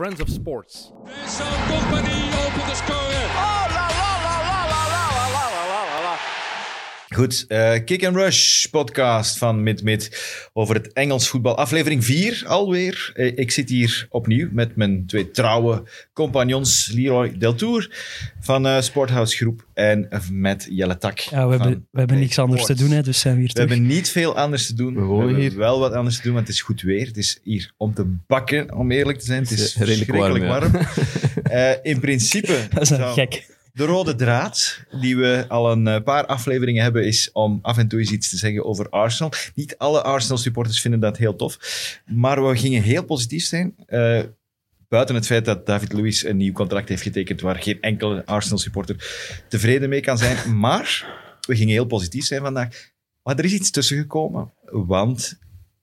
Friends of Sports. Company the score. Goed, eh, Kick and Rush podcast van Mid Mid over het Engels voetbal. Aflevering 4 alweer. Eh, ik zit hier opnieuw met mijn twee trouwe compagnons, Leroy Deltour van eh Sporthouse Groep en met Jelle Tak. Ja, we hebben, we hebben niks anders te doen, hè, dus zijn we hier We terug. hebben niet veel anders te doen. We wonen hebben hier. wel wat anders te doen, want het is goed weer. Het is hier om te bakken, om eerlijk te zijn. Het is Het is redelijk warm, warm. Eh, in principe... Dat is een zou- gek. De rode draad die we al een eh, paar afleveringen hebben, is om af en toe eens iets te zeggen over Arsenal. Niet alle Arsenal-supporters vinden dat heel tof, maar we gingen heel positief zijn. Eh, buiten het feit dat David Luiz een nieuw contract heeft getekend waar geen enkele Arsenal-supporter tevreden mee kan zijn. Maar we gingen heel positief zijn vandaag. Maar er is iets tussen gekomen, want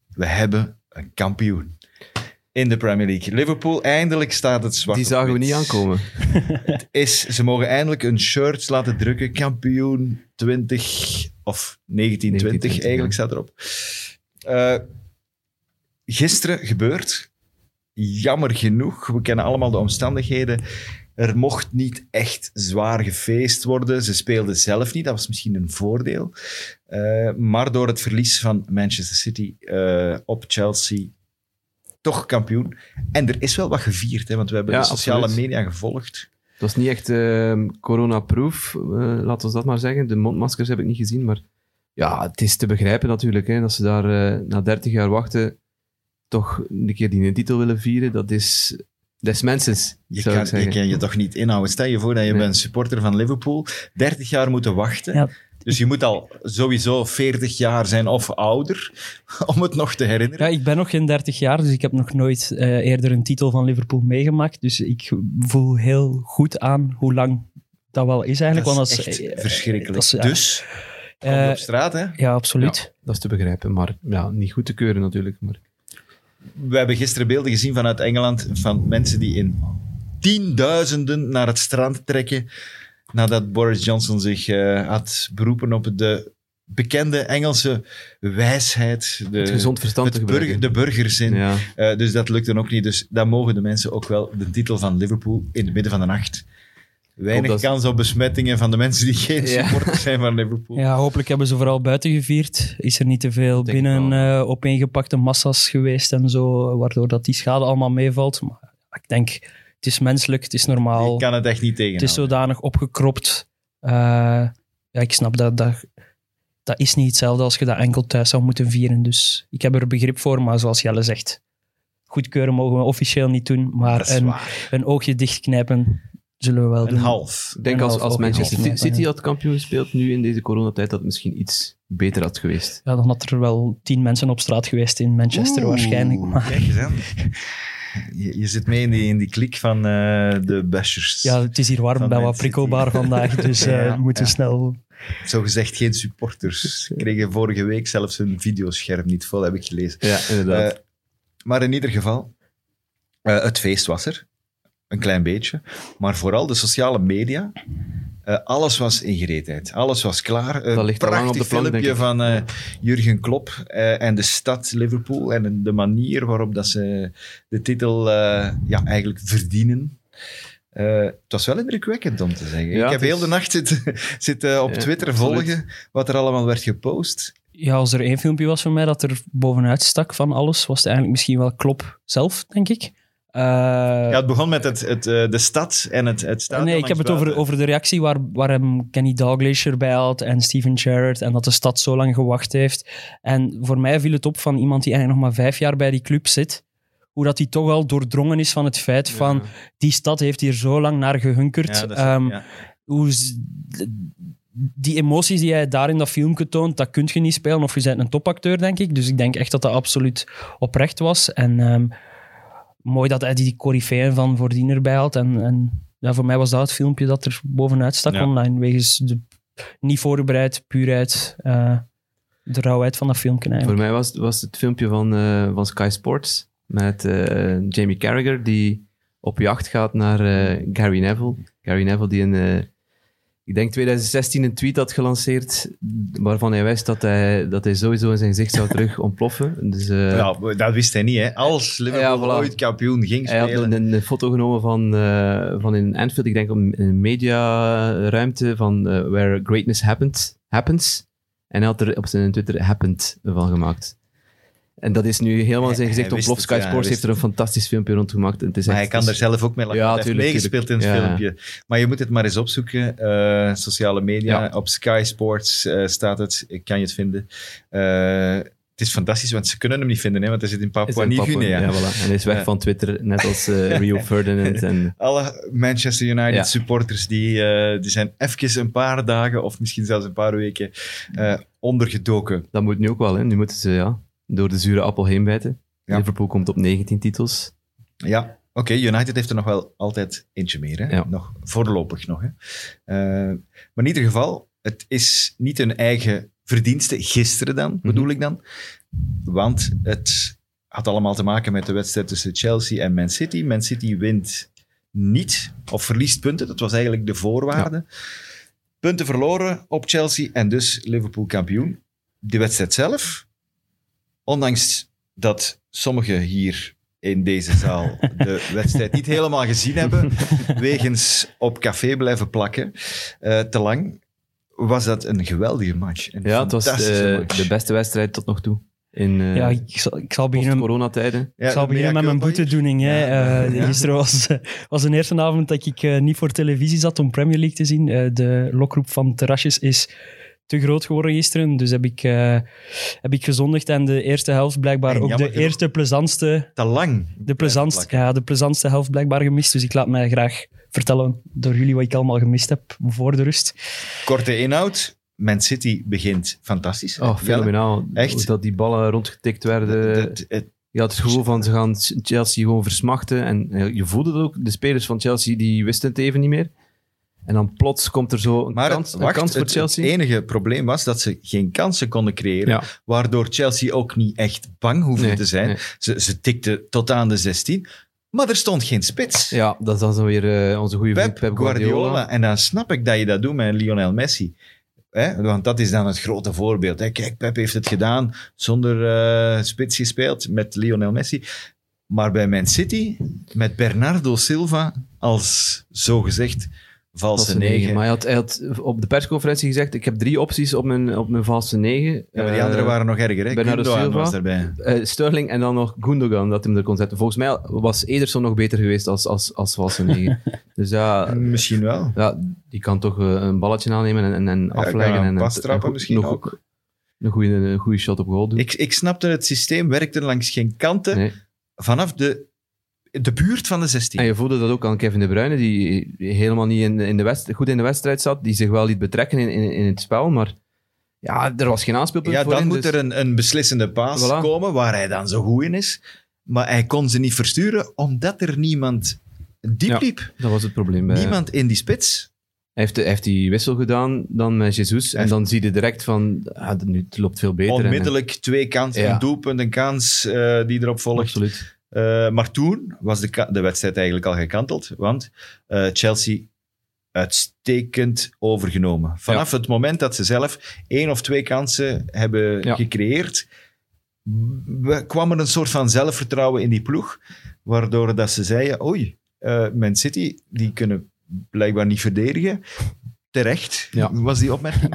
we hebben een kampioen. In de Premier League. Liverpool, eindelijk staat het zwart Die zagen we niet aankomen. is, ze mogen eindelijk een shirt laten drukken. Kampioen 20 of 1920 1920, eigenlijk ja. staat erop. Eh, gisteren gebeurd. Jammer genoeg, we kennen allemaal de omstandigheden. Er mocht niet echt zwaar gefeest worden. Ze speelden zelf niet, dat was misschien een voordeel. Eh, maar door het verlies van Manchester City eh, op Chelsea, toch kampioen. En er is wel wat gevierd, hè, want we hebben Ja, de sociale absoluut. media gevolgd. Het was niet echt ehm, corona-proof, eh, laten we dat maar zeggen. De mondmaskers heb ik niet gezien, maar ja, het is te begrijpen natuurlijk. Hè, dat ze daar eh, na 30 jaar wachten toch een keer die een titel willen vieren. Dat is des mensens, Je zou kan, ik je zeggen. kan je toch niet inhouden. Stel je voor dat je Nee. bent supporter van Liverpool, 30 jaar moeten wachten. Ja. Dus je moet al sowieso 40 jaar zijn of ouder om het nog te herinneren. Ja, ik ben nog geen 30 jaar, dus ik heb nog nooit eh, eerder een titel van Liverpool meegemaakt. Dus ik voel heel goed aan hoe lang dat wel is eigenlijk. dat want is dat echt eh, verschrikkelijk. dat is, ja, dus, kom eh, op straat, hè. ja, absoluut. Dat is te begrijpen, maar ja, niet goed te keuren natuurlijk. Maar We hebben gisteren beelden gezien vanuit Engeland van mensen die in tienduizenden naar het strand trekken nadat Boris Johnson zich eh, had beroepen op de bekende Engelse wijsheid. De, het gezond verstand te het burger, gebruiken. de burgerzin. Ja. Eh, dus dat lukt dan ook niet. Dus dan mogen de mensen ook wel de titel van Liverpool in het midden van de nacht. Weinig dat- kans op besmettingen van de mensen die geen Ja. supporters zijn van Liverpool. Ja, hopelijk hebben ze vooral buiten gevierd. Is er niet te veel Denk binnen eh opeengepakte massa's geweest en zo, waardoor dat die schade allemaal meevalt. Maar ik denk, het is menselijk, het is normaal. Je kan het echt niet Het is zodanig opgekropt. Eh, ja, ik snap dat, dat. Dat is niet hetzelfde als je dat enkel thuis zou moeten vieren. Dus ik heb er begrip voor, maar zoals Jelle zegt, goedkeuren mogen we officieel niet doen. Maar een, een oogje dichtknijpen zullen we wel Een doen. half. Ik denk En als, half als Manchester. City, City had kampioen speelt nu in deze coronatijd, dat het misschien iets beter had geweest. Ja, dan had er wel tien mensen op straat geweest in Manchester Oeh, waarschijnlijk. Maar Kijk eens aan. Je, je zit mee in die, in die klik van eh, de bashers. ja, het is hier warm bij wat prikkelbaar vandaag, dus eh, Ja, we moeten ja. snel... Zo gezegd geen supporters. Ze kregen vorige week zelfs hun videoscherm niet vol, heb ik gelezen. Ja, inderdaad. Eh, maar in ieder geval, eh, het feest was er. Een klein beetje. Maar vooral de sociale media. Eh, alles was in gereedheid. Alles was klaar. Een Dat ligt al lang op prachtig de filmpje van eh, Jurgen Klopp eh, en de stad Liverpool. En de manier waarop dat ze de titel eh, ja, eigenlijk verdienen. Eh, het was wel indrukwekkend om te zeggen. Ja, ik heb heel de nacht zitten, zitten op Ja, Twitter absoluut. volgen wat er allemaal werd gepost. Ja, als er één filmpje was van mij dat er bovenuit stak van alles, was het eigenlijk misschien wel Klop zelf, denk ik. Eh, Ja, het begon met het, het, eh, de stad en het, het stadion. nee, ik heb het over, buiten. over de reactie waar, waar hem Kenny Dalglish erbij had en Steven Gerrard en dat de stad zo lang gewacht heeft. En voor mij viel het op van iemand die eigenlijk nog maar vijf jaar bij die club zit, hoe dat hij toch wel doordrongen is van het feit van die stad heeft hier zo lang naar gehunkerd. Ja, Ehm, ja. hoe die emoties die hij daar in dat filmpje toont, dat kun je niet spelen of je bent een topacteur, denk ik. Dus ik denk echt dat dat absoluut oprecht was. En ehm, mooi dat hij die coryfeeën van voordien erbij had. En, en ja, voor mij was dat het filmpje dat er bovenuit stak Ja. online, wegens de niet voorbereid, puurheid, eh, de rauwheid van dat filmpje eigenlijk. Voor mij was, was het filmpje van, eh, van Sky Sports met eh, Jamie Carragher die op jacht gaat naar Gary Neville. Gary Neville die een, ik denk 2016 een tweet had gelanceerd waarvan hij wist dat hij, dat hij sowieso in zijn gezicht zou terug ontploffen. Dus, eh, Ja, dat wist hij niet. Hè. Als Liverpool Ja, voilà. ooit kampioen ging hij had spelen. een, een foto genomen van, eh, van in Anfield, ik denk op een mediaruimte van eh, Where Greatness happened, Happens. En hij had er op zijn Twitter Happened van gemaakt. En dat is nu helemaal zijn gezicht ontploft. het, Sky Sports heeft er een fantastisch filmpje rond gemaakt. En het is Maar echt- hij kan er is- zelf ook mee lachen. Ja, hij heeft meegespeeld in het. Ja. filmpje. Maar je moet het maar eens opzoeken. Eh, sociale media. Ja. Op Sky Sports eh, staat het. Ik kan je het vinden. Eh, het is fantastisch, want ze kunnen hem niet vinden, hè, want hij zit in Papua Nieuw-Guinea. Ja, voilà. En hij is weg van Twitter, net als Rio Ferdinand. En, Alle Manchester United supporters die, die zijn even een paar dagen of misschien zelfs een paar weken ondergedoken. dat moet nu ook wel. Hè. Nu moeten ze ja, door de zure appel heen bijten. Ja. Liverpool komt op 19 titels. Ja, oké. United heeft er nog wel altijd eentje meer. Hè? Ja. Nog voorlopig nog. Hè? Eh, maar in ieder geval, het is niet hun eigen verdienste. Gisteren dan, Mhm. bedoel ik dan. Want het had allemaal te maken met de wedstrijd tussen Chelsea en Man City. Man City wint niet of verliest punten. Dat was eigenlijk de voorwaarde. Punten verloren op Chelsea en dus Liverpool kampioen. De wedstrijd zelf, ondanks dat sommigen hier in deze zaal de wedstrijd niet helemaal gezien hebben, wegens op café blijven plakken, eh, te lang, was dat een geweldige match. Een Ja, het was fantastische de, match. de beste wedstrijd tot nog toe. In eh Ja, ik zal, ik zal beginnen, coronatijden. Ja, ik zal beginnen met mijn boetedoening. Hè. Ja. Eh, Ja. Gisteren was, was een eerste avond dat ik eh, niet voor televisie zat om Premier League te zien. Eh, de lokroep van Terrasjes is te groot geworden gisteren. Dus heb ik, eh, heb ik gezondigd en de eerste helft blijkbaar En ook jammer de genoeg. eerste plezantste, Te lang. de, plezantste, ja, de plezantste helft blijkbaar gemist. Dus ik laat mij graag vertellen door jullie wat ik allemaal gemist heb voor de rust. Korte inhoud. Man City begint fantastisch. Oh, fenomenaal. Echt? Dat die ballen rondgetikt werden. Je had het gevoel van ze gaan Chelsea gewoon versmachten. En eh, je voelde het ook. De spelers van Chelsea die wisten het even niet meer. En dan plots komt er zo een Maar kans, het, een kans voor het, Chelsea. het enige probleem was dat ze geen kansen konden creëren, Ja. waardoor Chelsea ook niet echt bang hoefde Nee, te zijn. nee. Ze, ze tikten tot aan de 16, maar er stond geen spits. Ja, dat is dan weer eh, onze goede vriend Pep. Guardiola. En dan snap ik dat je dat doet met Lionel Messi. Hè? Want dat is dan het grote voorbeeld. Hè? Kijk, Pep heeft het gedaan zonder eh, spits gespeeld met Lionel Messi. Maar bij Man City, met Bernardo Silva als zogezegd valse Valse negen. negen. Maar hij had, hij had op de persconferentie gezegd: Ik heb drie opties op mijn, op mijn valse negen. Ja, maar die Eh, anderen waren nog erger. Hè? Bernardo Silva. was erbij. eh, Sterling en dan nog Gundogan dat hem er kon zetten. Volgens mij was Ederson nog beter geweest als, als, als valse negen. dus ja, Misschien wel. ja, die kan toch eh, een balletje aannemen en, en, afleggen. en en- misschien nog, ook. Een goede, een goede shot op goal doen. Ik, ik snapte het systeem, werkte langs geen kanten. Nee. Vanaf de, de buurt van de 16. En je voelde dat ook aan Kevin De Bruyne, die helemaal niet in, in de wedst- goed in de wedstrijd zat, die zich wel liet betrekken in, in, in het spel, maar ja, er was geen aanspeelpunt Ja, voor dan hem, moet dus- er een, een beslissende paas Voilà. komen waar hij dan zo goed in is. Maar hij kon ze niet versturen omdat er niemand diep Ja, liep. Dat was het probleem. Bij, Niemand in die spits. Hij heeft, hij heeft die wissel gedaan dan met Jesus. En dan zie je direct van, ah, nu het loopt veel beter. en- Onmiddellijk twee kansen, Ja. een doelpunt, een kans eh, die erop volgt. Absoluut. Eh, maar toen was de, de wedstrijd eigenlijk al gekanteld, want eh, Chelsea uitstekend overgenomen. Vanaf het moment dat ze zelf één of twee kansen hebben Ja. gecreëerd, kwam er een soort van zelfvertrouwen in die ploeg, waardoor dat ze zeiden, oei, eh Man City, die kunnen blijkbaar niet verdedigen. Terecht, Ja. was die opmerking.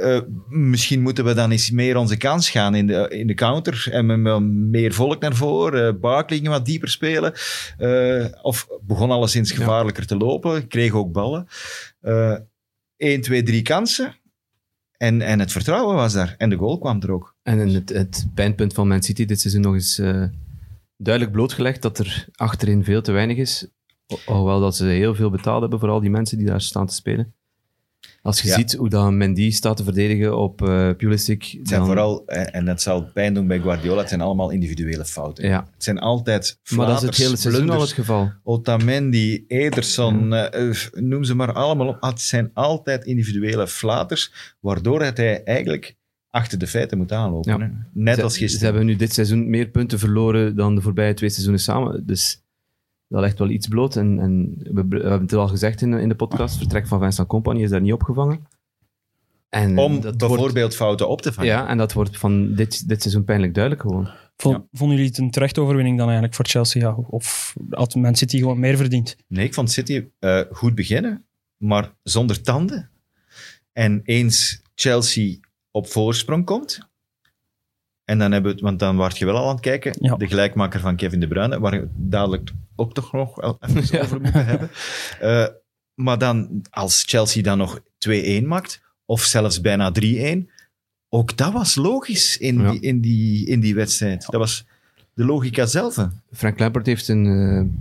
Eh, misschien moeten we dan eens meer onze kans gaan in de, in de counter en met met meer volk naar voren. Uh, Barkley ging wat dieper spelen. Eh, of begon alleszins gevaarlijker te lopen. Kreeg ook ballen. 1, 2, 3 kansen. En, en het vertrouwen was daar. En de goal kwam er ook. En het, het pijnpunt van Man City dit seizoen nog eens duidelijk blootgelegd dat er achterin veel te weinig is. Ho- Hoewel dat ze heel veel betaald hebben voor al die mensen die daar staan te spelen. Als je Ja. ziet hoe dan Mendy staat te verdedigen op eh Pulisic. Het zijn dan- vooral, eh, en dat zal pijn doen bij Guardiola, het zijn allemaal individuele fouten. Ja, Het zijn altijd maar dat is het flaters, hele seizoen al het geval. Otamendi, Ederson, eh, noem ze maar allemaal op. Het zijn altijd individuele flaters, waardoor het hij eigenlijk achter de feiten moet aanlopen. Ja. Net ze, als Ze gisteren. hebben nu dit seizoen meer punten verloren dan de voorbije twee seizoenen samen. Dus dat legt wel iets bloot. En, en we, we hebben het al gezegd in, in de podcast, vertrek van Vincent Company is daar niet opgevangen. En Om dat bijvoorbeeld wordt, fouten op te vangen. ja, en dat wordt van dit, dit seizoen pijnlijk duidelijk gewoon. Vond- Ja. Vonden jullie het een terechte overwinning dan eigenlijk voor Chelsea? Ja, of had Man City gewoon meer verdiend? Nee, ik vond City eh, goed beginnen, maar zonder tanden. En eens Chelsea op voorsprong komt, en dan hebben we het, want dan word je wel al aan het kijken, Ja. de gelijkmaker van Kevin De Bruyne, waar we het dadelijk ook toch nog wel even over moeten hebben. Eh, maar dan, als Chelsea dan nog 2-1 maakt, of zelfs bijna 3-1, ook dat was logisch in, Ja. die, in, die, in die wedstrijd. Dat was de logica zelf. Frank Lampard heeft een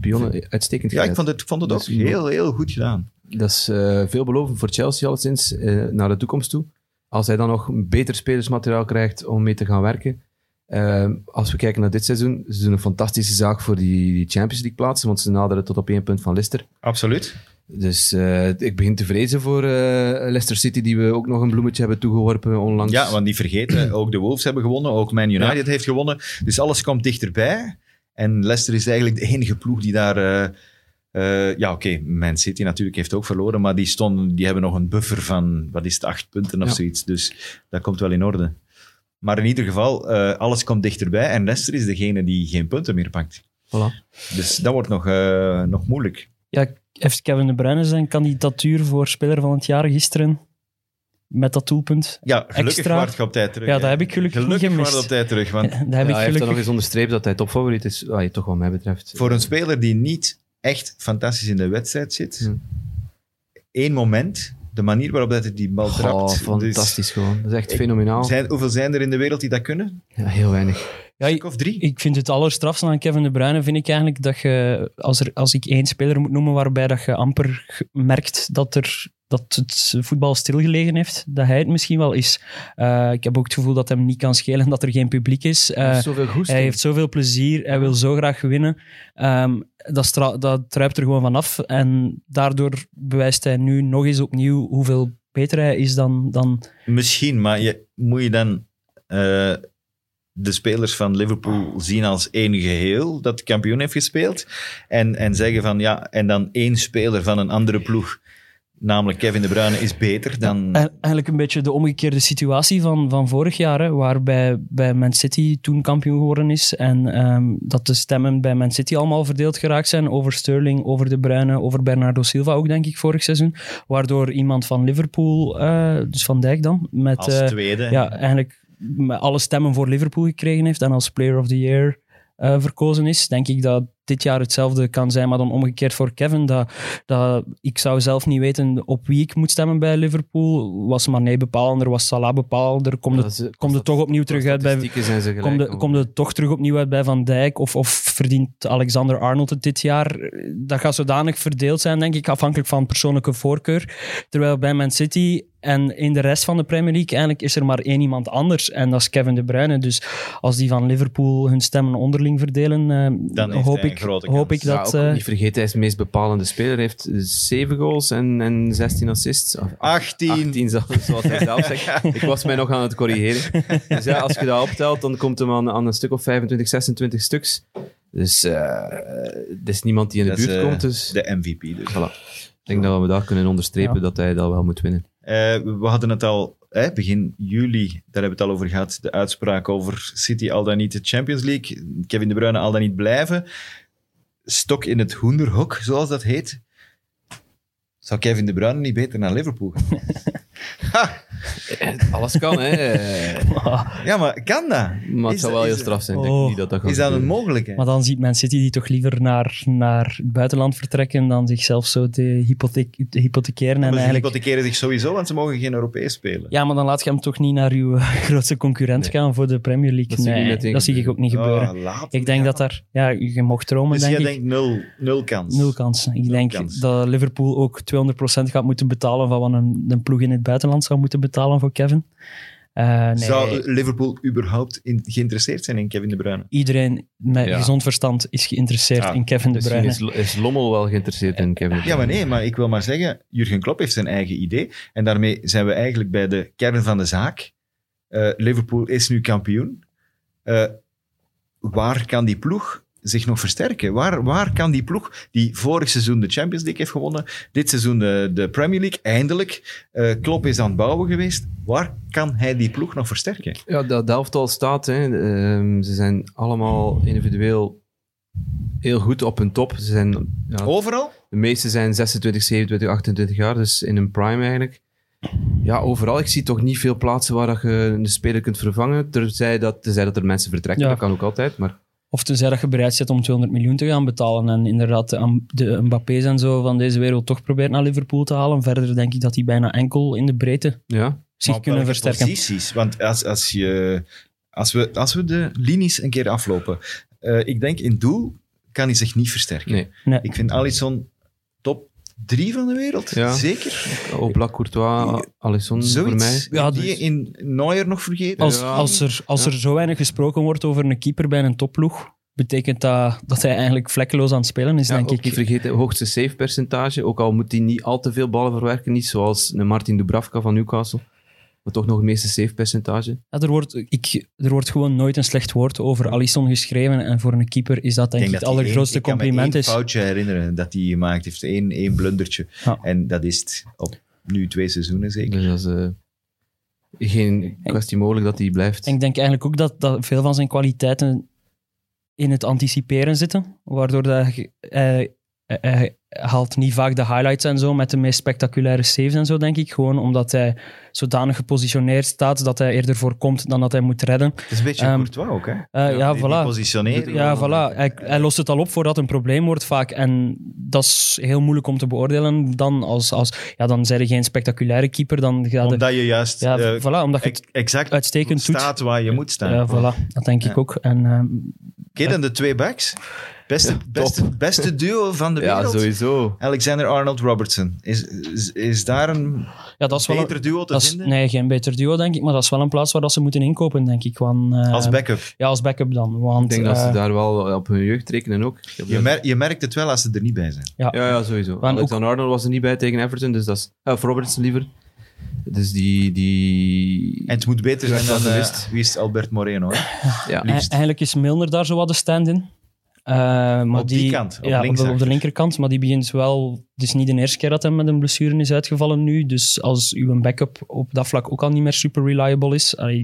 uh, uitstekend Ja, ik vond het, ik vond het ook heel, heel goed gedaan. Dat is eh veelbelovend voor Chelsea alleszins eh, naar de toekomst toe. Als hij dan nog beter spelersmateriaal krijgt om mee te gaan werken. Eh, als we kijken naar dit seizoen, ze doen een fantastische zaak voor die, die Champions League plaatsen, want ze naderen tot op één punt van Leicester. Absoluut. Dus eh, ik begin te vrezen voor eh, Leicester City, die we ook nog een bloemetje hebben toegeworpen onlangs. Ja, want die vergeten, ook de Wolves hebben gewonnen, ook Man United heeft gewonnen. Dus alles komt dichterbij. En Leicester is eigenlijk de enige ploeg die daar... eh, ja, oké, Man City natuurlijk heeft ook verloren, maar die, stonden, die hebben nog een buffer van, wat is het, acht punten of Ja. zoiets. Dus dat komt wel in orde. Maar in ieder geval, eh, alles komt dichterbij en Leicester is degene die geen punten meer pakt. Voilà. Dus dat wordt nog, eh, nog moeilijk. Ja, heeft Kevin De Bruyne zijn kandidatuur voor speler van het jaar gisteren met dat doelpunt? Ja, gelukkig Extra. je op tijd terug. Ja, dat heb ik gelukkig niet Gelukkig gemist. je op tijd terug, want Dat heb Ja, ik hij heeft dan nog gelukkig... eens onderstreept dat hij topfavoriet is. Ah, toch wat mij betreft. Voor een speler die niet echt fantastisch in de wedstrijd zit, Hm. één moment, de manier waarop dat hij die bal trapt. Oh, dus- fantastisch gewoon. Dat is echt fenomenaal. zijn, hoeveel zijn er in de wereld die dat kunnen? Ja, heel weinig. Ja, ik, of drie? ik vind het allerstrafste aan Kevin De Bruyne, vind ik eigenlijk dat je, als, er, als ik één speler moet noemen waarbij dat je amper merkt dat, er, dat het voetbal stilgelegen heeft, dat hij het misschien wel is. Eh, ik heb ook het gevoel dat hem niet kan schelen dat er geen publiek is. Eh, Zoveel goesting. Hij heeft zoveel plezier, hij wil zo graag winnen. Ehm, dat, stra- dat druipt er gewoon vanaf. En daardoor bewijst hij nu nog eens opnieuw hoeveel beter hij is dan... dan Misschien, maar je, moet je dan eh, de spelers van Liverpool zien als één geheel dat kampioen heeft gespeeld en, en zeggen van ja, en dan één speler van een andere ploeg, namelijk Kevin De Bruyne, is beter dan... Eigenlijk een beetje de omgekeerde situatie van, van vorig jaar, hè, waarbij bij Man City toen kampioen geworden is en ehm, dat de stemmen bij Man City allemaal verdeeld geraakt zijn over Sterling, over De Bruyne, over Bernardo Silva ook, denk ik, vorig seizoen. Waardoor iemand van Liverpool, eh, dus Van Dijk dan, met... als eh, tweede. ja, eigenlijk met alle stemmen voor Liverpool gekregen heeft en als Player of the Year eh, verkozen is, denk ik dat dit jaar hetzelfde kan zijn, maar dan omgekeerd voor Kevin. Dat, dat, ik zou zelf niet weten op wie ik moet stemmen bij Liverpool. Was Mané bepalender, was Salah bepalender? Komt Ja, het, komt het toch opnieuw terug uit bij... Komt het, toch terug opnieuw uit bij Van Dijk? Of, of verdient Alexander Arnold het dit jaar? Dat gaat zodanig verdeeld zijn, denk ik, afhankelijk van persoonlijke voorkeur. Terwijl bij Man City en in de rest van de Premier League eigenlijk is er maar één iemand anders. En dat is Kevin De Bruyne. Dus als die van Liverpool hun stemmen onderling verdelen, eh, Dan hoop, een ik, hoop ik Ja, dat... ook eh, niet vergeten, hij is de meest bepalende speler. Hij heeft 7 goals en, en 16 assists. Of 18. 18, zo- zoals hij zelf zegt. Ik was mij nog aan het corrigeren. Dus ja, als je dat optelt, dan komt hem aan, aan een stuk of 25, 26 stuks. Dus eh er is niemand die in de Dat is, buurt eh, komt. Dus De MVP dus. voilà. Ik denk dat we daar kunnen onderstrepen Ja. dat hij dat wel moet winnen. Eh, we hadden het al, hè, begin juli, daar hebben we het al over gehad, de uitspraak over City al dan niet de Champions League, Kevin De Bruyne al dan niet blijven. Stok in het hoenderhok, zoals dat heet. Zou Kevin De Bruyne niet beter naar Liverpool gaan? Alles kan, hè. ja, maar kan dat? Maar het Is zou dat- wel heel is- straf zijn. Ik denk Oh. niet dat dat gaat Is dat een gebeuren. mogelijkheid? Maar dan ziet Man City die toch liever naar, naar het buitenland vertrekken dan zichzelf zo te, hypotheek, te hypothekeren. En Maar ze eigenlijk, hypothekeren zich sowieso, want ze mogen geen Europees spelen. ja, maar dan laat je hem toch niet naar uw grootste concurrent Nee. gaan voor de Premier League. Dat zie ik nee, meteen dat zie ik ook niet gebeuren. Oh, laat ik denk gaan. dat daar... Ja, je mocht dromen, Dus denk jij ik. denkt nul, nul kans. Nul kansen. Ik Nul denk kans. dat Liverpool ook 200% gaat moeten betalen van wat een, een ploeg in het buitenland zou moeten betalen voor Kevin. Eh, nee, Zou Liverpool überhaupt in- geïnteresseerd zijn in Kevin De Bruyne? iedereen met Ja. gezond verstand is geïnteresseerd Ja, in Kevin De Bruyne. is, is Lommel wel geïnteresseerd in Kevin. De Ja, Bruyne. maar nee, maar ik wil maar zeggen, Jurgen Klopp heeft zijn eigen idee. En daarmee zijn we eigenlijk bij de kern van de zaak. Eh, Liverpool is nu kampioen. Eh, waar kan die ploeg zich nog versterken? Waar, waar kan die ploeg, die vorig seizoen de Champions League heeft gewonnen, dit seizoen de, de Premier League, eindelijk, eh Klopp is aan het bouwen geweest, waar kan hij die ploeg nog versterken? Ja, dat elftal staat. Hè. Ehm, ze zijn allemaal individueel heel goed op hun top. Ze zijn, ja, Overal? de meeste zijn 26, 27, 28 jaar, dus in een prime eigenlijk. Ja, overal. Ik zie toch niet veel plaatsen waar dat je een speler kunt vervangen. Terzij dat, terzij dat er mensen vertrekken, Ja. dat kan ook altijd. Maar Of tenzij dat je bereid bent om 200 miljoen te gaan betalen. En inderdaad, de, Mbappé's en zo van deze wereld toch probeert naar Liverpool te halen. Verder denk ik dat die bijna enkel in de breedte ja, zich kunnen versterken. posities? Want als, als, je, als, we, als we de linies een keer aflopen, eh, ik denk in doel kan hij zich niet versterken. Nee. Nee. Ik vind Alisson drie van de wereld, Ja. zeker. Oblak, Courtois, Alisson voor mij. Ja, die in Neuer nog vergeten. Als, Ja. als, er, als Ja. er zo weinig gesproken wordt over een keeper bij een topploeg, betekent dat dat hij eigenlijk vlekkeloos aan het spelen is, Ja, denk ook ik. niet vergeten, hoogste save percentage. Ook al moet hij niet al te veel ballen verwerken. Niet zoals een Martin Dubravka van Newcastle. Maar toch nog het meeste save percentage. Ja, er, wordt, ik, er wordt gewoon nooit een slecht woord over Alisson geschreven. En voor een keeper is dat denk ik, het allergrootste één- ik kan me compliment één is. foutje herinneren dat hij gemaakt heeft. Eén, één blundertje. Ja. En dat is het op nu twee seizoenen zeker. Dus dat is eh, geen kwestie mogelijk dat hij blijft. En ik denk eigenlijk ook dat, dat veel van zijn kwaliteiten in het anticiperen zitten. Waardoor dat, hij, hij haalt niet vaak de highlights en zo met de meest spectaculaire saves en zo, denk ik. Gewoon omdat hij zodanig gepositioneerd staat dat hij eerder voorkomt dan dat hij moet redden. Het is een beetje Ehm, Courtois ook, hè? Eh, ja, Die- die voilà. positionering. Ja, voilà. Hij, hij lost het al op voordat het een probleem wordt vaak. En dat is heel moeilijk om te beoordelen dan. Als, als, ja, dan zijn er geen spectaculaire keeper. Dan ga je, Omdat je juist ja, eh, voilà, omdat je exact uitstekend doet. staat waar je moet staan. Ja, voilà. Dat denk ik ook. En, ehm, Oké, dan de twee backs. Beste, beste, beste duo van de ja, wereld. sowieso. Alexander-Arnold Robertson. Is, is, is daar een ja, dat is wel beter een, duo te dat is, vinden? nee, geen beter duo, denk ik. Maar dat is wel een plaats waar dat ze moeten inkopen, denk ik. Want, eh, Als backup. Ja, als backup dan. Want, Ik denk dat ze eh, daar wel op hun jeugd rekenen ook. Je, mer- je merkt het wel als ze er niet bij zijn. ja. Ja, ja, sowieso. Ook- Alexander Arnold was er niet bij tegen Everton, dus dat is... eh, Of Robertson liever. Dus die... die En het moet beter zijn Ja, dan eh, wie is? Albert Moreno. Hè? ja. E- Eigenlijk is Milner daar zo wat de stand-in. Eh, maar Op die die, kant, op ja, op, de, op de linksachter. linkerkant. Maar die begint wel... Het is niet de eerste keer dat hij met een blessure is uitgevallen nu. Dus als uw backup op dat vlak ook al niet meer super reliable is... allee,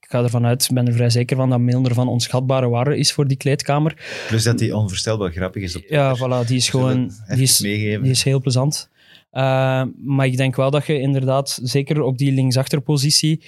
ik ga ervan uit, ik ben er vrij zeker van dat Milner van onschatbare waarde is voor die kleedkamer. Plus dat hij onvoorstelbaar grappig is op Ja, voilà, die is gewoon... Die is, meegeven. die is heel plezant. Eh, maar ik denk wel dat je inderdaad, zeker op die linksachterpositie,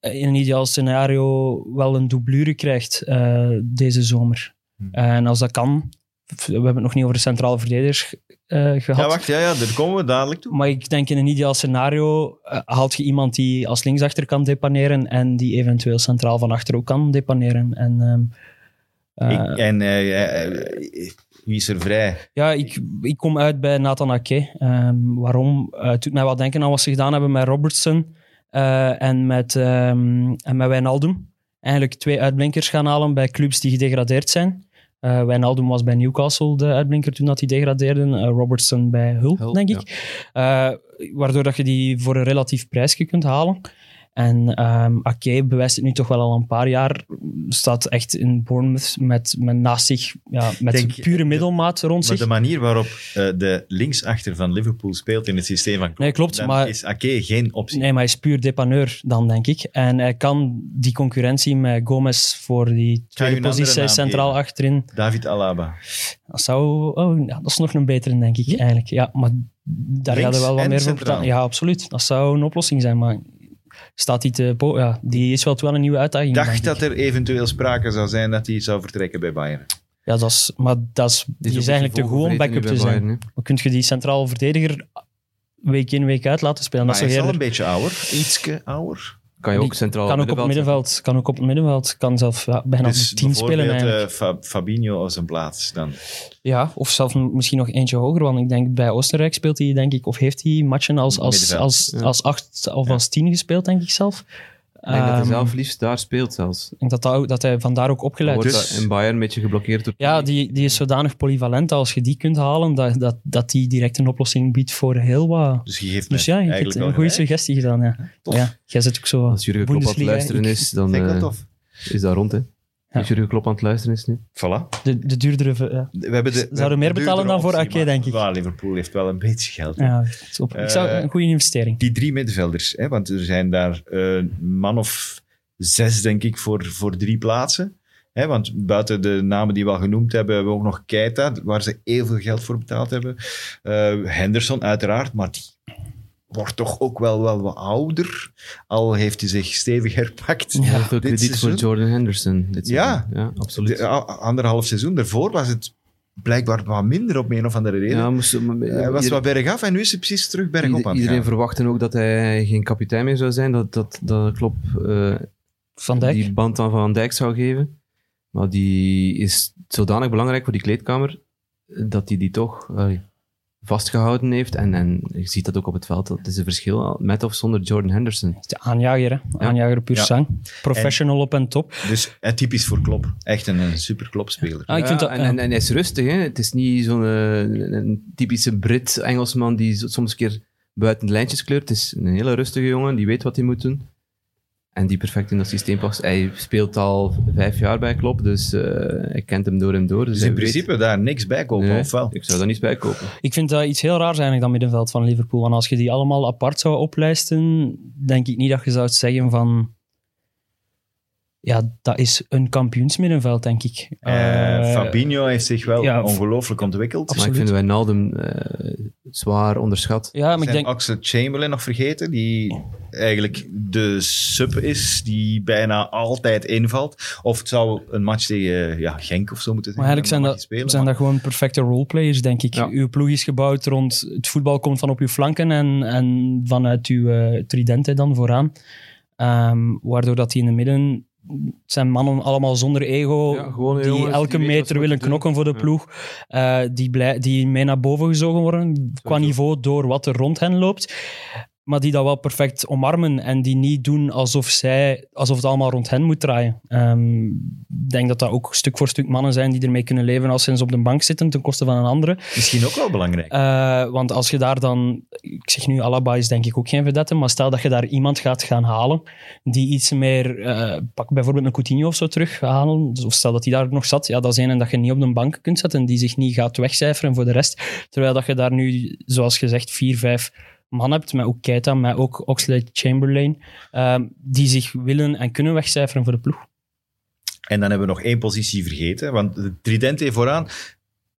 in een ideaal scenario wel een doublure krijgt eh, deze zomer. Hm. En als dat kan, we hebben het nog niet over de centrale verdedigers eh, gehad. Ja, wacht, ja, ja, daar komen we dadelijk toe. Maar ik denk in een ideaal scenario eh, haalt je iemand die als linksachter kan depaneren en die eventueel centraal van achter ook kan depaneren. En, ehm, eh, Ik, en wie is er vrij? Ja, ik, ik kom uit bij Nathan Ake. Ehm, waarom? Het doet mij wat denken aan wat ze gedaan hebben met Robertson en, met, ehm en met Wijnaldum. Eigenlijk twee uitblinkers gaan halen bij clubs die gedegradeerd zijn. Eh Wijnaldum was bij Newcastle de uitblinker toen dat die degradeerden. Eh, Robertson bij Hull, Hull, denk ik. Eh, waardoor dat je die voor een relatief prijsje kunt halen. En ehm Ake bewijst het nu toch wel al een paar jaar. Staat echt in Bournemouth met, met naast zich, ja, met Denk- pure middelmaat rond Maar zich. de manier waarop eh, de linksachter van Liverpool speelt in het systeem van Klopp, Nee, klopt, maar- is Ake geen optie. Nee, maar hij is puur depaneur dan, denk ik. En hij kan die concurrentie met Gomez voor die tweede positie centraal geven? achterin. David Alaba. Dat zou... Oh, dat is nog een betere, denk ik, eigenlijk. Ja, maar daar gaat er wel wat meer voor. Ja, absoluut. Dat zou een oplossing zijn, maar staat die te... po- Ja, die is wel wel een nieuwe uitdaging, Ik dacht denk dat ik. er eventueel sprake zou zijn dat hij zou vertrekken bij Bayern. Ja, dat is... Maar dat is, die is eigenlijk te goed om backup te zijn. Maar kun je die centraal verdediger week in, week uit laten spelen? Maar dat hij is al een beetje ouder, ietske ouder. Kan je ook Die centraal Kan ook op het middenveld. Kan ook op het middenveld. Kan zelf ja, bijna op Dus de tien spelen eigenlijk. Fa- Fabinho als een plaats dan. Ja, of zelfs misschien nog eentje hoger. Want ik denk bij Oostenrijk speelt hij, denk ik, of heeft hij matchen als, als, Middenveld. als, als acht of Ja. als tien gespeeld, denk ik zelf. Ik denk dat hij Ehm, zelf liefst daar speelt zelfs. Ik denk dat, dat, dat hij vandaar ook opgeleid wordt is. Dus- dat in Bayern een beetje geblokkeerd door... Ja, die, die is zodanig polyvalent als je die kunt halen, dat, dat, dat die direct een oplossing biedt voor heel wat. Dus je geeft Dus ja, je hebt een goede suggestie gedaan. Ja. Tof. Ja, jij zit ook zo. Als Jurgen Klopp aan luisteren ik- is, dan Vind ik wel eh, tof. is dat rond, hè. Als Jurgen Klopp aan het luisteren is nu. Voilà. De, de duurdere... Ja. We hebben de, Zouden we meer betalen dan voor Ake, denk ik. maar- Ja, Liverpool heeft wel een beetje geld. hè. Ja, top. ik zou, Eh, een goede investering. Die drie middenvelders, hè, want er zijn daar eh, een man of zes, denk ik, voor, voor drie plaatsen. Hè, want buiten de namen die we al genoemd hebben, hebben we ook nog Keita, waar ze heel veel geld voor betaald hebben. Eh, Henderson, uiteraard, maar die wordt toch ook wel, wel wat ouder. Al heeft hij zich stevig herpakt. Ja. Veel dit krediet voor seizoen. Jordan Henderson. Dit Ja. seizoen. ja absoluut. De, anderhalf seizoen daarvoor was het blijkbaar wat minder op een of andere reden. ja, moest, maar- Hij was wat bergaf en nu is hij precies terug bergop ieder- aan het Iedereen gaan. verwachtte ook dat hij geen kapitein meer zou zijn. Dat, dat, dat Klopp eh, Van Dijk. die band aan Van Dijk zou geven. Maar die is zodanig belangrijk voor die kleedkamer eh, dat hij die toch eh, vastgehouden heeft. En, en je ziet dat ook op het veld. Dat is een verschil met of zonder Jordan Henderson. De aanjager, hè. Aanjager puur Ja. sang. Professional op en top. Dus eh, typisch voor Klop. Echt een, een super Klop-speler. Ah, ik vind Ja, dat, en, en, en hij is rustig. Hè? Het is niet zo'n eh, een, een typische Brit, Engelsman die soms een keer buiten de lijntjes kleurt. Het is een hele rustige jongen, die weet wat hij moet doen. En die perfect in dat systeem past. Hij speelt al vijf jaar bij Klopp, dus eh hij kent hem door en door. Dus Dus in weet- principe daar niks bij kopen, Nee, of wel? Ik zou daar niets bij kopen. Ik vind dat iets heel raars eigenlijk, dat middenveld van Liverpool. Want als je die allemaal apart zou oplijsten, denk ik niet dat je zou zeggen van... Ja, dat is een kampioensmiddenveld, denk ik. Eh, Eh, Fabinho heeft zich wel ja, ongelooflijk ontwikkeld. Maar ik vind Wijnaldum eh zwaar onderschat. Ja, maar ik denk... Axel Chamberlain nog vergeten, die eigenlijk de sub is, die bijna altijd invalt. Of het zou een match tegen ja, Genk of zo moeten zijn. Maar eigenlijk zijn dat, spelen, zijn maar- dat gewoon perfecte roleplayers, denk ik. Ja. Uw ploeg is gebouwd rond... Het voetbal komt van op uw flanken en, en vanuit uw eh, tridente dan vooraan. Ehm, waardoor dat die in de midden... Het zijn mannen allemaal zonder ego, Ja, die jongens, elke die meter willen knokken voor de Ja. ploeg. eh, die, blij, die mee naar boven gezogen worden, qua niveau, door wat er rond hen loopt. Maar die dat wel perfect omarmen en die niet doen alsof, zij, alsof het allemaal rond hen moet draaien. Ehm, Ik denk dat dat ook stuk voor stuk mannen zijn die ermee kunnen leven als ze eens op de bank zitten ten koste van een andere. Misschien ook wel belangrijk. Eh, want als je daar dan, ik zeg nu, Alaba is denk ik ook geen vedette, maar stel dat je daar iemand gaat gaan halen die iets meer, eh, pak bijvoorbeeld een Coutinho of zo terug halen, dus of stel dat hij daar nog zat, ja, dat is een en dat je niet op de bank kunt zetten, die zich niet gaat wegcijferen voor de rest. Terwijl dat je daar nu, zoals gezegd, vier, vijf man hebt, met ook Keita, met ook Oxlade-Chamberlain, ehm, die zich willen en kunnen wegcijferen voor de ploeg. En dan hebben we nog één positie vergeten, want de Tridente vooraan,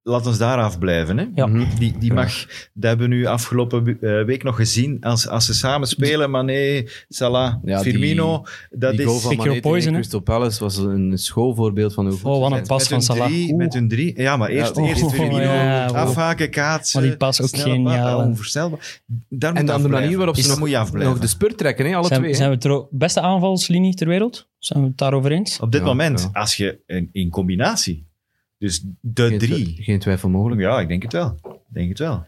laat ons daar afblijven. Hè? Ja. Mhm. Die, die mag, dat hebben we nu afgelopen eh, week nog gezien, als, als ze samen spelen, Mané, Salah, Ja, die- Firmino, dat die is... Mané poison? Crystal Palace was een schoolvoorbeeld van hoe goed Oh, wat een pas met van hun Salah. drie, met hun drie. Ja, maar eerst, Ja, eerst oh, Firmino, ja, afhaken, kaatsen. Maar die pas ook geniaal. Onvoorstelbaar. Daar En moet de manier waarop ze Is- nog, moet je afblijven. nog de spurt trekken, hè, alle twee. Zijn, hè. zijn we het er ook- beste aanvalslinie ter wereld? Zijn we het daarover eens? Op dit Ja, moment, ja. als je in, in combinatie, dus de Geen drie. Geen twijfel mogelijk. Ja, ik denk het wel. Ik denk het wel.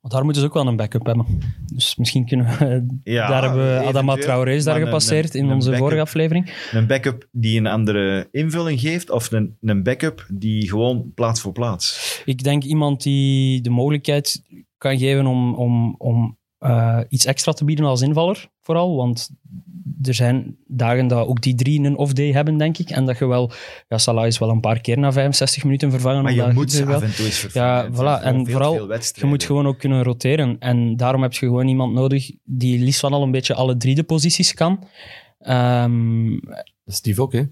Want daar moeten ze ook wel een backup hebben. Dus misschien kunnen we... Ja, daar hebben we Adama. Traoré is daar een- gepasseerd in onze backup- vorige aflevering. Een backup die een andere invulling geeft, of een, een backup die gewoon plaats voor plaats. Ik denk iemand die de mogelijkheid kan geven om, om, om eh, iets extra te bieden als invaller, vooral. Want er zijn dagen dat ook die drie een off-day hebben, denk ik. En dat je wel... Ja, Salah is wel een paar keer na 65 minuten vervangen. Maar je moet ze wel- af en toe eens vervangen. Ja, Het voilà. En veel, vooral, veel Je moet gewoon ook kunnen roteren. En daarom heb je gewoon iemand nodig die liefst van al een beetje alle drie de posities kan. Ehm, Dat is Steve ook, hè?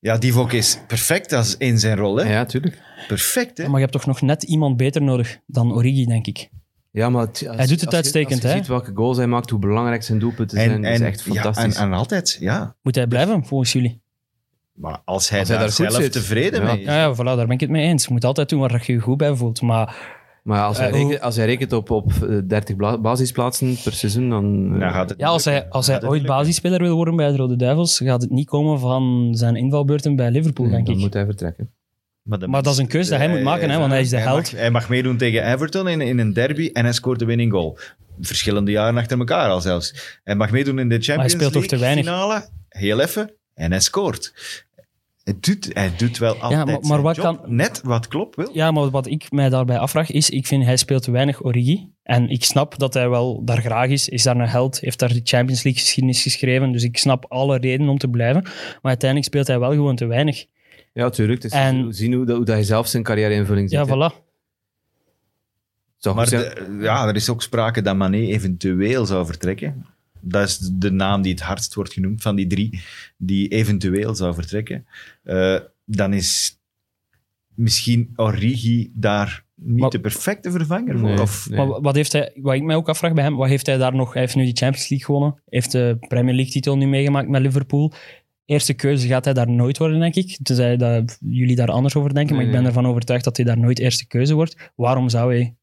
Ja, Divock is perfect als in zijn rol. Hè? Ja, tuurlijk. Perfect, hè? maar je hebt toch nog net iemand beter nodig dan Origi, denk ik. Ja, maar het- als- Hij doet het als je- uitstekend, Als je hè? ziet welke goals hij maakt, hoe belangrijk zijn doelpunten zijn, is echt ja, fantastisch. en, en altijd, ja. Moet hij blijven, volgens jullie? Maar als hij Als hij daar, zelf zit. tevreden Ja. mee is. Ja, ja, voilà, daar ben ik het mee eens. Je moet altijd doen waar je je goed bij voelt. Maar Maar als hij, Eh, rekent, als hij rekent op, op eh, 30 bla- basisplaatsen per seizoen, dan... eh, Dan gaat het ja, als hij, als hij ooit basisspeler wil worden bij de Rode Duivels, gaat het niet komen van zijn invalbeurten bij Liverpool, nee, denk dan ik. moet hij vertrekken. Maar dat is een keuze dat hij moet maken, hè, want hij is de held. Mag, hij mag meedoen tegen Everton in, in een derby en hij scoort de winning goal. Verschillende jaren achter elkaar al zelfs. Hij mag meedoen in de Champions League finale, heel even, en hij scoort. Hij doet, hij doet wel altijd maar- maar zijn wat job. kan- Net wat klopt wil. Ja, maar wat ik mij daarbij afvraag is, ik vind hij speelt te weinig Origi. En ik snap dat hij wel daar graag is, is daar een held, heeft daar de Champions League geschiedenis geschreven. Dus ik snap alle redenen om te blijven. Maar uiteindelijk speelt hij wel gewoon te weinig. Ja, tuurlijk. Dus En- zien hoe, dat, hoe dat hij zelf zijn carrière-invulling ziet. Ja, hè. voilà. Zou Maar de- ja, er is ook sprake dat Mané eventueel zou vertrekken. Dat is de naam die het hardst wordt genoemd van die drie, die eventueel zou vertrekken. Eh, dan is misschien Origi daar niet Maar- de perfecte vervanger voor. Nee, Of, nee. Maar wat, heeft hij, wat ik mij ook afvraag bij hem, wat heeft hij daar nog? Hij heeft nu die Champions League gewonnen, heeft de Premier League titel nu meegemaakt met Liverpool. Eerste keuze gaat hij daar nooit worden, denk ik. Tenzij dat jullie daar anders over denken, maar Nee, ik ben nee. ervan overtuigd dat hij daar nooit eerste keuze wordt. Waarom zou hij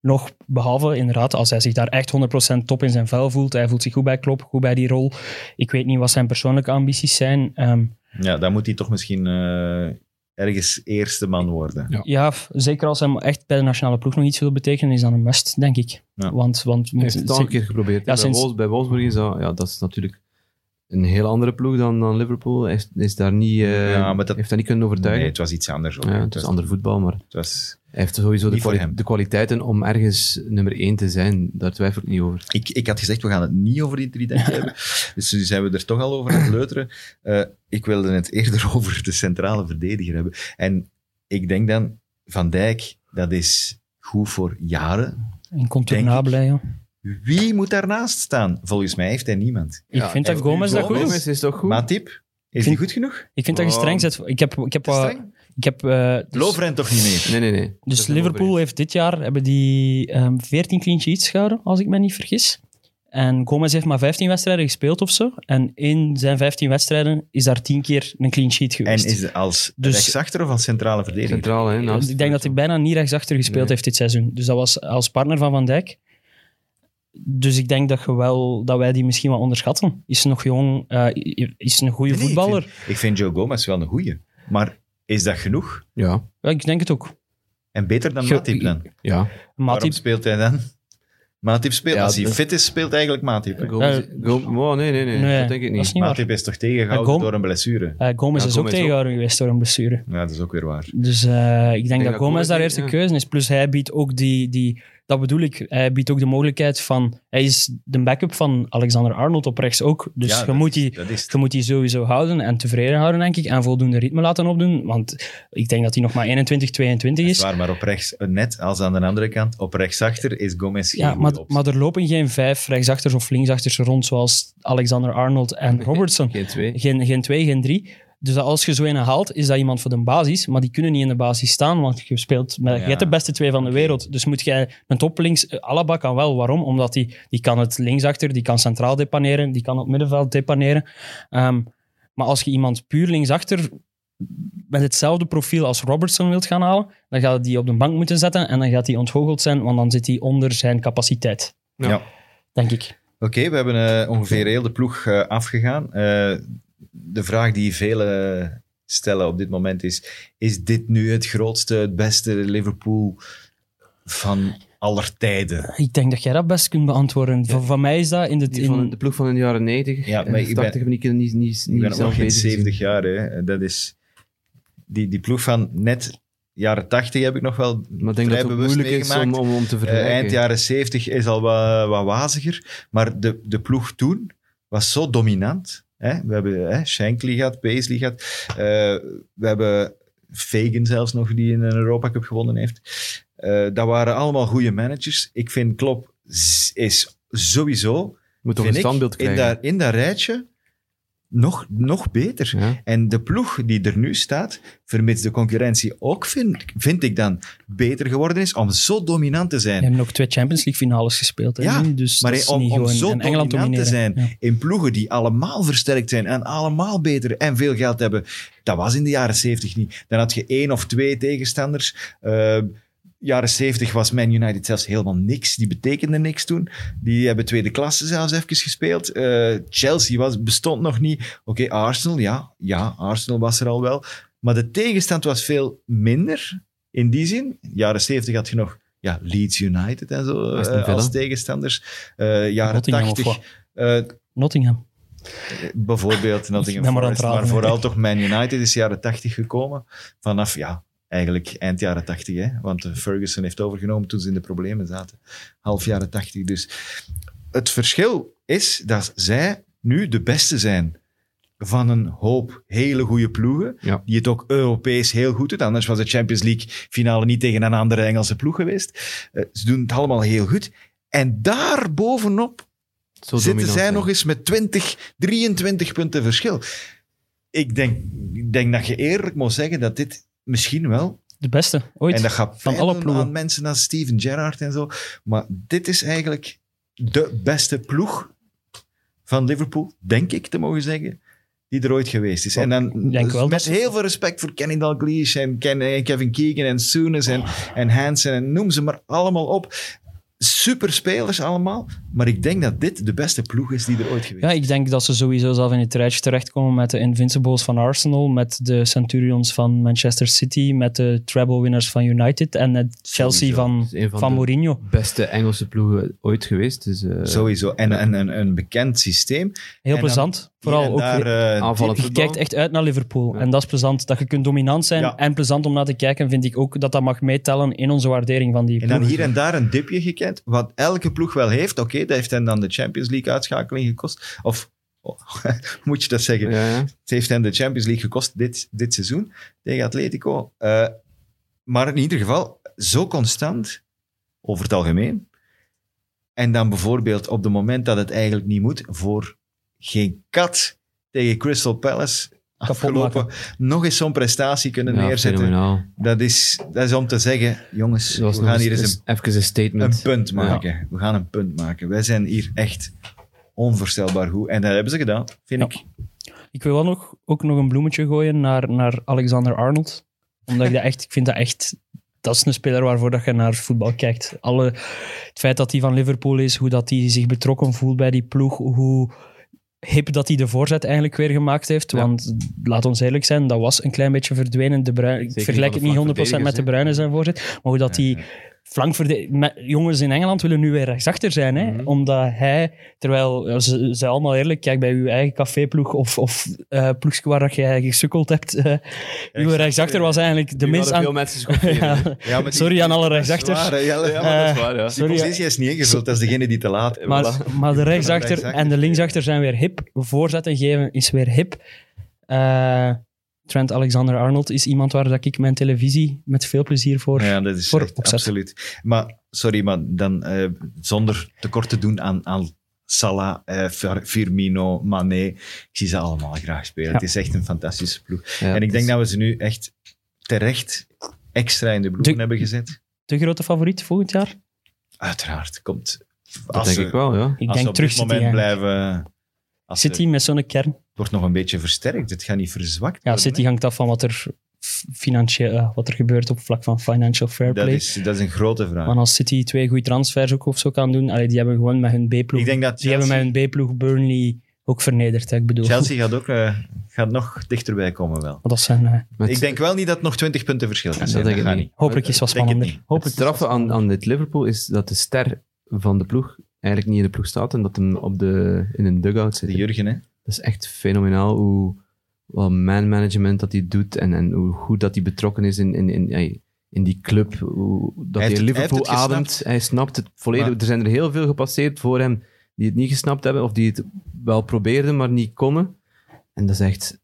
nog, behalve inderdaad, als hij zich daar echt 100% top in zijn vel voelt, hij voelt zich goed bij Klopp, goed bij die rol. Ik weet niet wat zijn persoonlijke ambities zijn. Ehm, ja, dan moet hij toch misschien eh, ergens eerste man worden. Ja. zeker als hij echt bij de nationale ploeg nog iets wil betekenen, is dat een must, denk ik. Ja. Want, want Hij heeft het al een keer geprobeerd. Ja, bij, sinds- bij Wolfsburg is dat, ja, dat is natuurlijk een heel andere ploeg dan, dan Liverpool. Hij is, is daar niet, eh, Ja, maar dat- heeft dat niet kunnen Nee, overtuigen. het was iets anders. ook, ja, het was- ander voetbal, maar het was- hij heeft sowieso de, kwali- kwaliteiten om ergens nummer één te zijn. Daar twijfel ik niet over. ik, ik had gezegd, we gaan het niet over die trident hebben. Dus nu zijn we er toch al over aan het leuteren. Eh, ik wilde het eerder over de centrale verdediger hebben. En ik denk dan, Van Dijk, dat is goed voor jaren. Incontournabel, ja. Wie moet daarnaast staan? Volgens mij heeft hij niemand. Ik vind dat Gomez dat goed Gomez doet. is toch goed? Matip, is vind- hij goed genoeg? Ik vind dat je Oh. streng zet. Ik heb, ik heb, wat- streng? ik heb eh, dus, Lovren toch niet meer? Nee, nee, nee. Dus is Liverpool heeft dit jaar hebben die ehm 14 clean sheets gehouden, als ik me niet vergis. En Gomez heeft maar 15 wedstrijden gespeeld of zo. En in zijn 15 wedstrijden is daar 10 keer een clean sheet En geweest. is het als Dus- rechtsachter of als centrale verdediger? Centraal, hè? Ik denk dat hij bijna niet rechtsachter gespeeld Nee. heeft dit seizoen. Dus dat was als partner van Van Dijk. Dus ik denk dat, je wel, dat wij die misschien wel onderschatten. Is nog jong, eh, is een goede Nee, voetballer. Ik vind, ik vind Joe Gomez wel een goeie. Maar is dat genoeg? Ja, Ja, ik denk het ook. En beter dan Matip dan? ja. Waarom speelt hij dan? Matip speelt. Ja, als hij de- fit is, speelt eigenlijk Matip. Gom- oh, nee, nee, nee, Nee, Dat denk ik is niet. waar. Matip is toch tegengehouden Gom- door een blessure? eh, Gomez Ja, is ook Gomez tegengehouden geweest door een blessure. Ja, dat is ook weer waar. Dus eh, ik denk dat, dat Gomez Gomez daar eerste ja. keuze is. Plus hij biedt ook die, die... Dat bedoel ik. Hij biedt ook de mogelijkheid van... Hij is de backup van Alexander Arnold op rechts ook. Dus Ja, je, moet die, is je moet die sowieso houden en tevreden houden, denk ik. En voldoende ritme laten opdoen. Want ik denk dat hij nog maar 21, 22 Dat is is. waar, maar op rechts, net als aan de andere kant, op rechtsachter is Gomez geen Ja, maar, maar er lopen geen vijf rechtsachters of linksachters rond, zoals Alexander Arnold en Robertson. Geen twee. Geen, geen twee, geen drie. Dus dat als je zo een haalt, is dat iemand voor de basis, maar die kunnen niet in de basis staan, want je speelt met Ja. je hebt de beste twee van de wereld. Dus moet jij een top links, eh, Alaba kan wel. Waarom? Omdat die, die kan het linksachter, die kan centraal depaneren, die kan het middenveld depaneren. Ehm, maar als je iemand puur linksachter met hetzelfde profiel als Robertson wilt gaan halen, dan gaat hij die op de bank moeten zetten en dan gaat hij ontgoocheld zijn, want dan zit hij onder zijn capaciteit, Ja. Ja. denk ik. Oké, we hebben eh, ongeveer heel de ploeg eh, afgegaan. Eh, de vraag die velen stellen op dit moment is: is dit nu het grootste, het beste Liverpool van aller tijden? Ik denk dat jij dat best kunt beantwoorden. Van, van mij is dat in de... Van In, de ploeg van de jaren 90. Ja, maar en ik ben- 80 ben ik niet, niet, niet, Ik ben nog geen bezig gezien. 70 jaar. Hè. Dat is, die, die ploeg van net jaren 80 heb ik nog wel Maar denk vrij dat bewust moeilijk is om, meegemaakt. om, om te Eh, vergelijken. eind jaren 70 is al wat, wat waziger. Maar de, de ploeg toen was zo dominant. Hè? We hebben hè, Shankly gehad, Paisley gehad. Eh, we hebben Fagan zelfs nog, die in een Europa Cup gewonnen heeft. Eh, dat waren allemaal goede managers. Ik vind Klopp is sowieso Moet toch een standbeeld in krijgen. dat, in dat rijtje nog, nog beter. Ja. En de ploeg die er nu staat, vermits de concurrentie ook, vind, vind ik dan, beter geworden is om zo dominant te we zijn. hebben nog twee Champions League finales gespeeld. Hè, Ja, nu, dus maar dat is om, niet om gewoon zo Engeland dominant te zijn Ja. in ploegen die allemaal versterkt zijn en allemaal beter en veel geld hebben, dat was in de jaren 70 niet. Dan had je één of twee tegenstanders. Eh, jaren 70 was Man United zelfs helemaal niks. Die betekende niks toen. Die hebben tweede klasse zelfs even gespeeld. Eh, Chelsea was, bestond nog niet. Oké, Arsenal, ja. Ja, Arsenal was er al wel. Maar de tegenstand was veel minder in die zin. Jaren 70 had je nog ja, Leeds United en zo Villa. als tegenstanders. Eh, jaren Nottingham of 80. wat? eh, Nottingham. Bijvoorbeeld Nottingham maar Forest, vooral toch Man United is jaren 80 gekomen. Vanaf, ja, eigenlijk eind jaren 80, hè? want Ferguson heeft overgenomen toen ze in de problemen zaten. Half jaren 80. Dus het verschil is dat zij nu de beste zijn van een hoop hele goede ploegen, Ja. die het ook Europees heel goed doen. Anders was de Champions League finale niet tegen een andere Engelse ploeg geweest. Eh, ze doen het allemaal heel goed. En daar bovenop Zo zitten dominant zij zijn. nog eens met 20, 23 punten verschil. Ik denk, ik denk dat je eerlijk moet zeggen dat dit misschien wel, De beste ooit. en dat gaat van alle ploegen. aan mensen als Steven Gerrard en zo, maar dit is eigenlijk de beste ploeg van Liverpool, denk ik te mogen zeggen, die er ooit geweest is. En dan wel met heel veel respect voor Kenny Dalglish en, Kevin Keegan en Souness en, en Hansen en noem ze maar allemaal op. Super spelers allemaal, maar ik denk dat dit de beste ploeg is die er ooit geweest Ja, is. ik denk dat ze sowieso zelf in het rijtje terechtkomen met de Invincibles van Arsenal, met de Centurions van Manchester City, met de treble winners van United en het Chelsea Sowieso. van, van van de Mourinho. beste Engelse ploegen ooit geweest. Dus, eh, Sowieso. En, en een, een bekend systeem. Heel En dan plezant. Vooral en ook. daar, weer- eh, aanvallend je voetbal. kijkt echt uit naar Liverpool. Ja. En dat is plezant. Dat je kunt dominant zijn Ja. en plezant om naar te kijken, vind ik ook dat dat mag meetellen in onze waardering van die En dan ploeg. hier en daar een dipje gekend. Wat elke ploeg wel heeft. Oké, dat heeft hen dan de Champions League uitschakeling gekost. Of oh, moet je dat zeggen? Ja. Het heeft hen de Champions League gekost dit, dit seizoen tegen Atletico. Eh, maar in ieder geval zo constant over het algemeen. En dan bijvoorbeeld op het moment dat het eigenlijk niet moet, voor geen kat tegen Crystal Palace afgelopen, nog eens zo'n prestatie kunnen Ja, neerzetten. fenomenaal. Dat is, dat is om te zeggen, jongens, we gaan hier eens een, even een statement. een punt maken. We gaan een punt maken. Wij zijn hier echt onvoorstelbaar goed. En dat hebben ze gedaan, vind Ja. ik. Ik wil wel nog, ook nog een bloemetje gooien naar, naar Alexander Arnold. Omdat ik dat echt, ik vind dat echt, dat is een speler waarvoor dat je naar voetbal kijkt. Alle, het feit dat hij van Liverpool is, hoe dat hij zich betrokken voelt bij die ploeg, hoe hip dat hij de voorzet eigenlijk weer gemaakt heeft. Ja. Want laat ons eerlijk zijn, dat was een klein beetje verdwenen. De ik vergelijk het niet 100% met de Bruyne zijn voorzet, maar hoe dat hij flankverde- Jongens in Engeland willen nu weer rechtsachter zijn, hè? Mhm. omdat hij, terwijl ja, ze zijn allemaal eerlijk, kijk bij uw eigen caféploeg of, of eh ploegje waar dat jij gesukkeld hebt, eh uw rechtsachter was eigenlijk de minst aan... veel mensen. Ja, Ja, die- Sorry aan alle dat is rechtsachters. waar, hè, Jelle. Ja, maar dat is Eh, waar, ja. Die sorry, positie is niet ingevuld, dat is degene die te laat maar, maar de rechtsachter rechtsachter. en de linksachter zijn weer hip. Voorzetten geven is weer hip. Eh, Trent Alexander-Arnold is iemand waar dat ik mijn televisie met veel plezier voor... Ja, dat is voor echt opzet. absoluut. Maar, sorry, maar dan eh, zonder tekort te doen aan, aan Salah, eh, Fir- Firmino, Mané. Ik zie ze allemaal graag spelen. Ja. Het is echt een fantastische ploeg. Ja, en ik het denk is- dat we ze nu echt terecht extra in de De- hebben gezet. De grote favoriet volgend jaar? Uiteraard. Komt, Dat als denk ze, ik wel, ja. Ik als ze denk op terug dit City. moment eigenlijk. blijven... Als ze- City met zo'n kern. Wordt nog een beetje versterkt. Het gaat niet verzwakt Ja, City hangt af van wat er, financieel, eh, wat er gebeurt op vlak van financial fair Dat play. is, dat is een grote vraag. Maar als City twee goede transfers ook of zo kan doen, allee, die hebben gewoon met hun B-ploeg... Ik denk dat Die hebben met hun B-ploeg Burnley ook vernederd, hè, ik bedoel. Chelsea gaat ook eh, gaat nog dichterbij komen wel. Maar dat zijn... eh, Met- Ik denk wel niet dat het nog 20 punten verschil kan dat zijn. denk Dat ik gaat niet. hopelijk is het wat denk het spannender. Het Hopelijk is het straffe aan, aan dit Liverpool is dat de ster van de ploeg eigenlijk niet in de ploeg staat en dat hem op de, in een dugout zit. De Jurgen, hè? Dat is echt fenomenaal hoe wat man management dat hij doet en, en hoe goed dat hij betrokken is in, in, in, in, in die club. Hoe, dat Hij heeft hij Liverpool ademt. Hij snapt het volledig. Maar- Er zijn er heel veel gepasseerd voor hem die het niet gesnapt hebben of die het wel probeerden, maar niet konden. En dat is echt...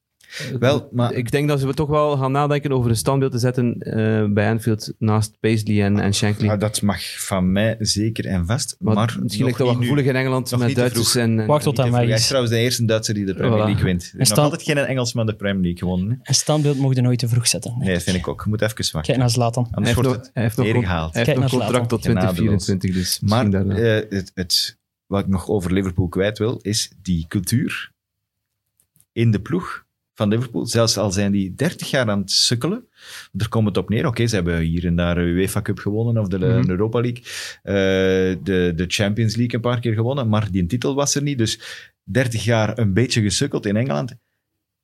Wel, maar Ik denk dat ze toch wel gaan nadenken over een standbeeld te zetten eh, bij Anfield naast Paisley en, en Shankly. ja, dat mag van mij zeker en vast. maar, Maar, misschien ligt dat wel gevoelig in Engeland Nog met Duitsers en... en- Wacht tot vroeg. weg Hij is is. trouwens de eerste Duitser die de Premier Voilà. League wint. Er is nog altijd geen Engelsman de Premier League gewonnen. Een standbeeld mocht je nooit te vroeg zetten. Nee, dat vind ik ook. Je moet even wachten. Kijk naar Zlatan. Hij Anders heeft wordt het hij heeft nog, hij heeft contract tot Zlatan. 2024, dus Maar eh, het, het, wat ik nog over Liverpool kwijt wil, is die cultuur in de ploeg van Liverpool. Zelfs al zijn die 30 jaar aan het sukkelen, daar komt het op neer. Oké, ze hebben hier en daar een UEFA Cup gewonnen of de Mhm. Europa League, eh, de, de Champions League een paar keer gewonnen, maar die titel was er niet. Dus 30 jaar een beetje gesukkeld in Engeland.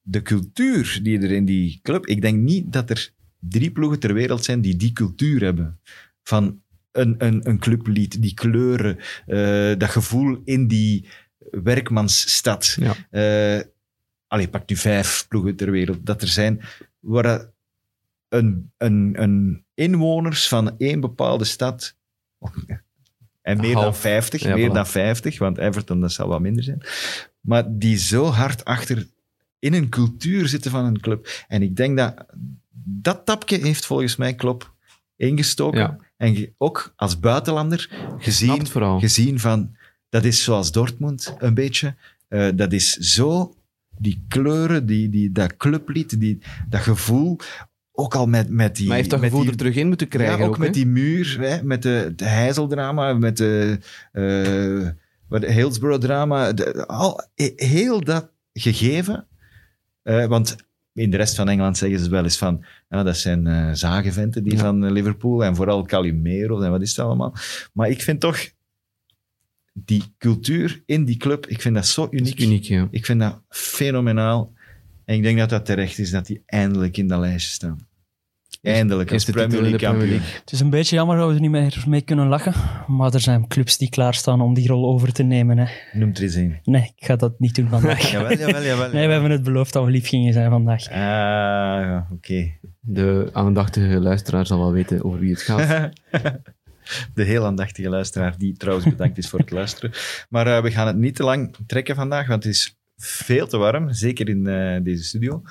De cultuur die er in die club, ik denk niet dat er drie ploegen ter wereld zijn die die cultuur hebben. Van een, een, een clublied, die kleuren, eh, dat gevoel in die werkmansstad. Ja. Eh, allee, pak nu vijf ploegen ter wereld dat er zijn, waar een, een, een inwoners van één bepaalde stad, en meer dan Half. 50, Ja, meer voilà. dan 50, want Everton dat zal wat minder zijn, maar die zo hard achter in een cultuur zitten van een club. En ik denk dat dat tapje heeft volgens mij Klopp ingestoken. Ja. En ook als buitenlander gezien, gezien van, dat is zoals Dortmund een beetje. Eh, dat is zo, die kleuren, die, die, dat clublied, die, dat gevoel. Ook al met, met die... Maar heeft dat met gevoel die, er terug in moeten krijgen. ja, ook, ook, met die muur, hè, met de, de Heizeldrama, met de, eh wat, de Hillsborough-drama. al, he- heel dat gegeven. Eh, want in de rest van Engeland zeggen ze wel eens van, ja, dat zijn eh zagenventen die Ja. van eh, Liverpool en vooral Calimero en wat is het allemaal. Maar ik vind toch die cultuur in die club, ik vind dat zo Dat uniek. uniek, ja. Ik vind dat fenomenaal. En ik denk dat dat terecht is dat die eindelijk in dat lijstje staan. Eindelijk als Premier League Premier kampioen. Het is een beetje jammer dat we er niet meer mee kunnen lachen. Maar er zijn clubs die klaarstaan om die rol over te nemen. Hè. Noem er eens een. Nee, ik ga dat niet doen vandaag. Jawel, jawel, jawel. Nee, we hebben het beloofd dat we lief gingen zijn vandaag. Ah, ja, oké. De aandachtige luisteraar zal wel weten over wie het gaat. De heel aandachtige luisteraar, die trouwens bedankt is voor het luisteren. Maar eh, we gaan het niet te lang trekken vandaag, want het is veel te warm, zeker in eh, deze studio.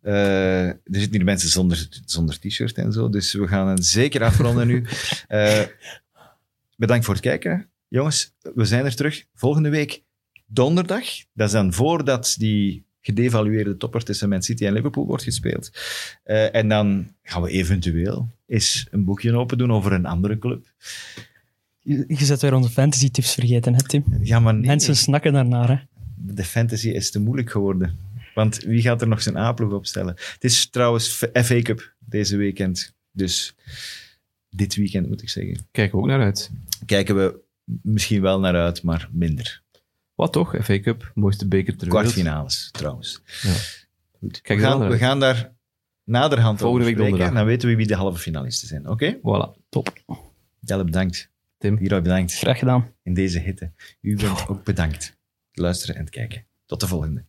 Eh, er zitten hier mensen zonder, zonder t-shirt en zo, dus we gaan het zeker afronden nu. Bedankt voor het kijken. Jongens, we zijn er terug volgende week donderdag. Dat is dan voordat die gedevalueerde topper tussen Man City en Liverpool wordt gespeeld. Eh, en dan gaan we eventueel eens een boekje open doen over een andere club. Je, je zet weer onze fantasy tips vergeten, hè, Tim? Ja, maar nee, Mensen snakken daarnaar. Hè? de fantasy is te moeilijk geworden. Want wie gaat er nog zijn A-ploeg opstellen? Het is trouwens FA Cup deze weekend. Dus dit weekend moet ik zeggen. Kijken we ook naar uit. Kijken we misschien wel naar uit, maar minder. Wat toch? FA Cup, mooiste beker ter wereld. Kwartfinales trouwens. Goed. Kijk We gaan, we gaan daar naderhand Volgende over week donderdag. Dan weten we wie de halve finalisten zijn. Oké? Voilà. Top. Jelle, bedankt. Tim. Hieruit bedankt. Graag gedaan. In deze hitte. U bent ook bedankt. Luisteren en kijken. Tot de volgende.